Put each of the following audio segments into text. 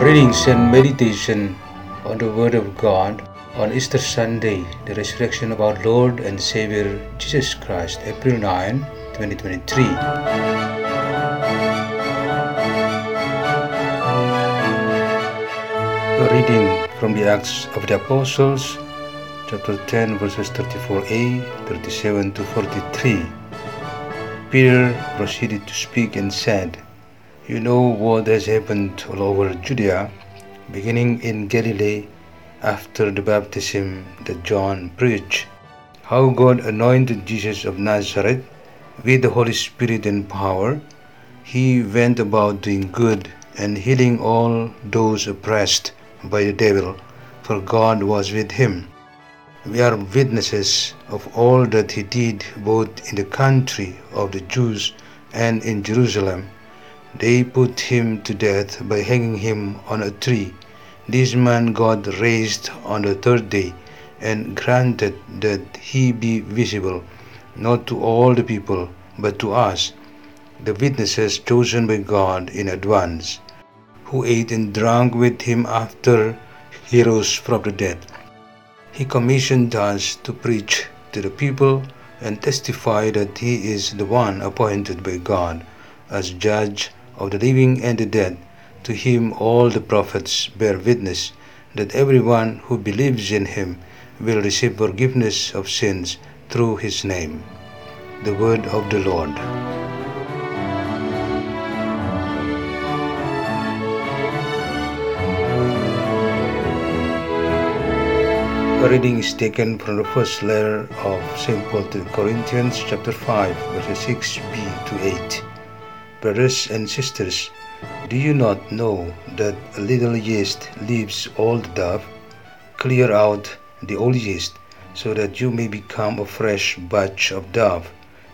Readings and meditation on the Word of God on Easter Sunday, the resurrection of our Lord and Savior Jesus Christ, April 9, 2023. A reading from the Acts of the Apostles, chapter 10, verses 34a, 37 to 43. Peter proceeded to speak and said, You know what has happened all over Judea, beginning in Galilee after the baptism that John preached, how God anointed Jesus of Nazareth with the Holy Spirit and power. He went about doing good and healing all those oppressed by the devil, for God was with him. We are witnesses of all that he did both in the country of the Jews and in Jerusalem. They put him to death by hanging him on a tree. This man God raised on the third day and granted that he be visible, not to all the people, but to us, the witnesses chosen by God in advance, who ate and drank with him after he rose from the dead. He commissioned us to preach to the people and testify that he is the one appointed by God as judge of the living and the dead. To him all the prophets bear witness that everyone who believes in him will receive forgiveness of sins through his name. The word of the Lord. A reading is taken from the first letter of St. Paul to the Corinthians, chapter 5, verses 6b to 8. Brothers and sisters, do you not know that a little yeast leaves the dough? Clear out the old yeast, so that you may become a fresh batch of dough,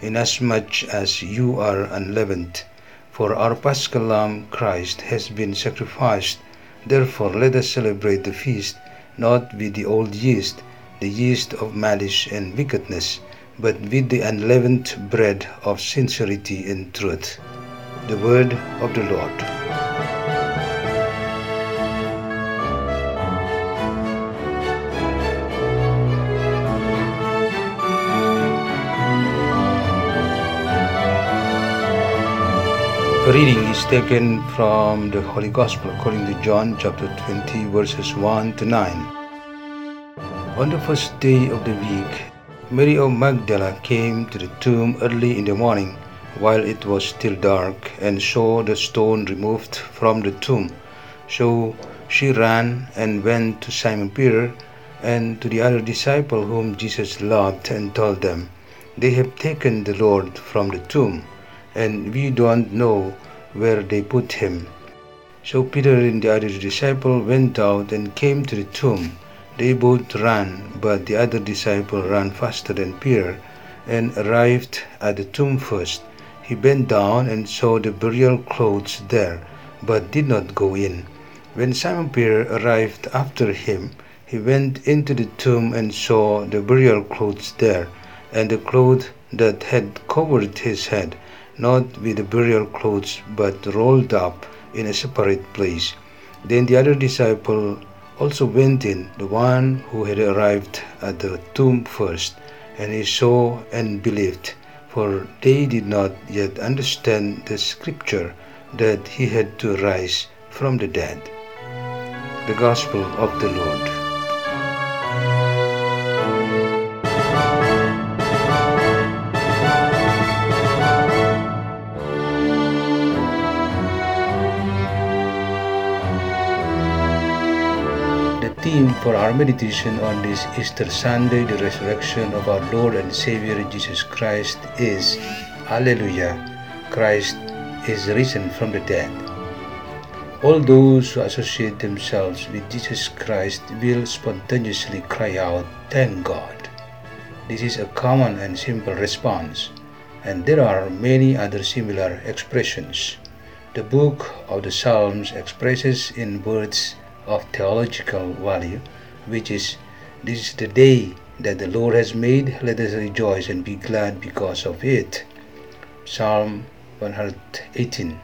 inasmuch as you are unleavened. For our paschal lamb Christ has been sacrificed. Therefore, let us celebrate the feast not with the old yeast, the yeast of malice and wickedness, but with the unleavened bread of sincerity and truth. The word of the Lord. A reading is taken from the Holy Gospel according to John chapter 20 verses 1 to 9. On the first day of the week, Mary of Magdala came to the tomb early in the morning while it was still dark and saw the stone removed from the tomb. So she ran and went to Simon Peter and to the other disciple whom Jesus loved and told them, They have taken the Lord from the tomb and we don't know where they put him. So Peter and the other disciple went out and came to the tomb. They both ran, but the other disciple ran faster than Peter and arrived at the tomb first. He bent down and saw the burial clothes there, but did not go in. When Simon Peter arrived after him, he went into the tomb and saw the burial clothes there, and the cloth that had covered his head not with the burial clothes, but rolled up in a separate place. Then the other disciple also went in, the one who had arrived at the tomb first, and he saw and believed, for they did not yet understand the scripture that he had to rise from the dead. The Gospel of the Lord. Theme for our meditation on this Easter Sunday, the resurrection of our Lord and Savior Jesus Christ, is Alleluia, Christ is risen from the dead. All those who associate themselves with Jesus Christ will spontaneously cry out, Thank God. This is a common and simple response, and there are many other similar expressions. The book of the Psalms expresses in words of theological value, which is, This is the day that the Lord has made, let us rejoice and be glad because of it. Psalm 118.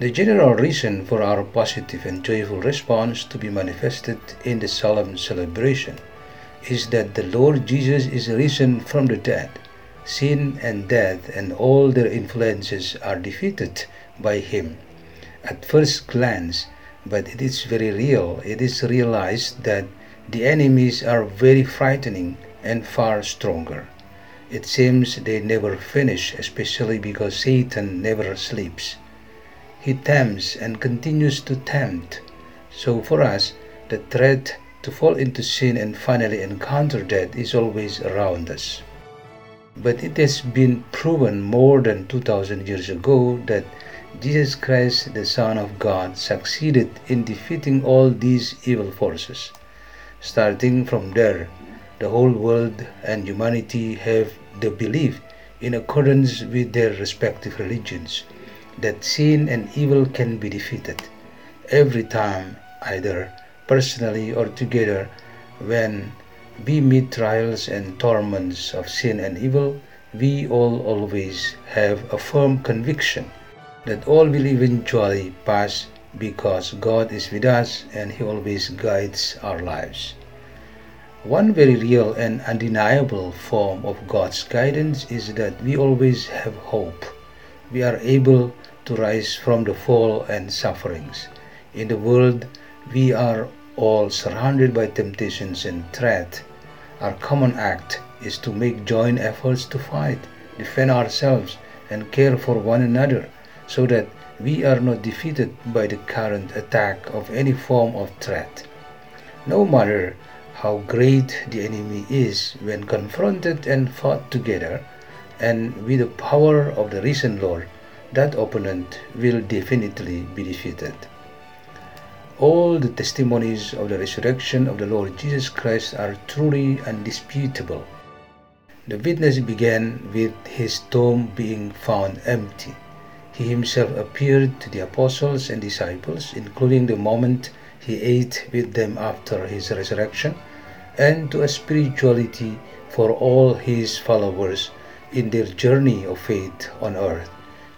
The general reason for our positive and joyful response to be manifested in the solemn celebration is that the Lord Jesus is risen from the dead. Sin and death and all their influences are defeated by Him. At first glance, but it is very real, it is realized that the enemies are very frightening and far stronger. It seems they never finish, especially because Satan never sleeps. He tempts and continues to tempt. So for us, the threat to fall into sin and finally encounter death is always around us. But it has been proven more than 2000 years ago that Jesus Christ, the Son of God, succeeded in defeating all these evil forces. Starting from there, the whole world and humanity have the belief, in accordance with their respective religions, that sin and evil can be defeated every time, either personally or together, when we meet trials and torments of sin and evil, we all always have a firm conviction that all will eventually pass because God is with us and He always guides our lives. One very real and undeniable form of God's guidance is that we always have hope. We are able to rise from the fall and sufferings. In the world, we are all surrounded by temptations and threat. Our common act is to make joint efforts to fight, defend ourselves, and care for one another so that we are not defeated by the current attack of any form of threat. No matter how great the enemy is when confronted and fought together, and with the power of the risen Lord, that opponent will definitely be defeated. All the testimonies of the resurrection of the Lord Jesus Christ are truly undisputable. The witness began with his tomb being found empty. He himself appeared to the apostles and disciples, including the moment he ate with them after his resurrection, and to a spirituality for all his followers in their journey of faith on earth.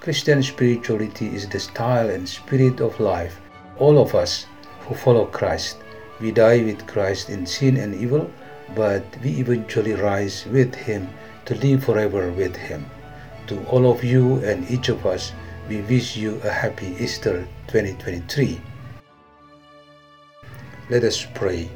Christian spirituality is the style and spirit of life. All of us who follow Christ, we die with Christ in sin and evil, but we eventually rise with Him to live forever with Him. To all of you and each of us, we wish you a happy Easter 2023. Let us pray.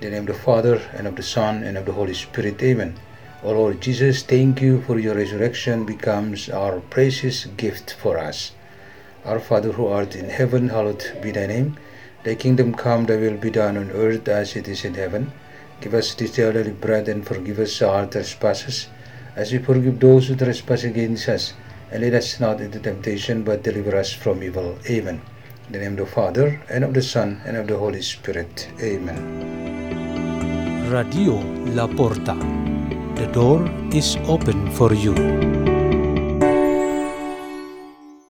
In the name of the Father, and of the Son, and of the Holy Spirit. Amen. O Lord Jesus, thank you for your resurrection becomes our precious gift for us. Our Father who art in heaven, hallowed be thy name. Thy kingdom come, thy will be done on earth as it is in heaven. Give us this day our daily bread and forgive us our trespasses, as we forgive those who trespass against us. And lead us not into temptation, but deliver us from evil. Amen. In the name of the Father, and of the Son, and of the Holy Spirit. Amen. Radio La Porta. The door is open for you.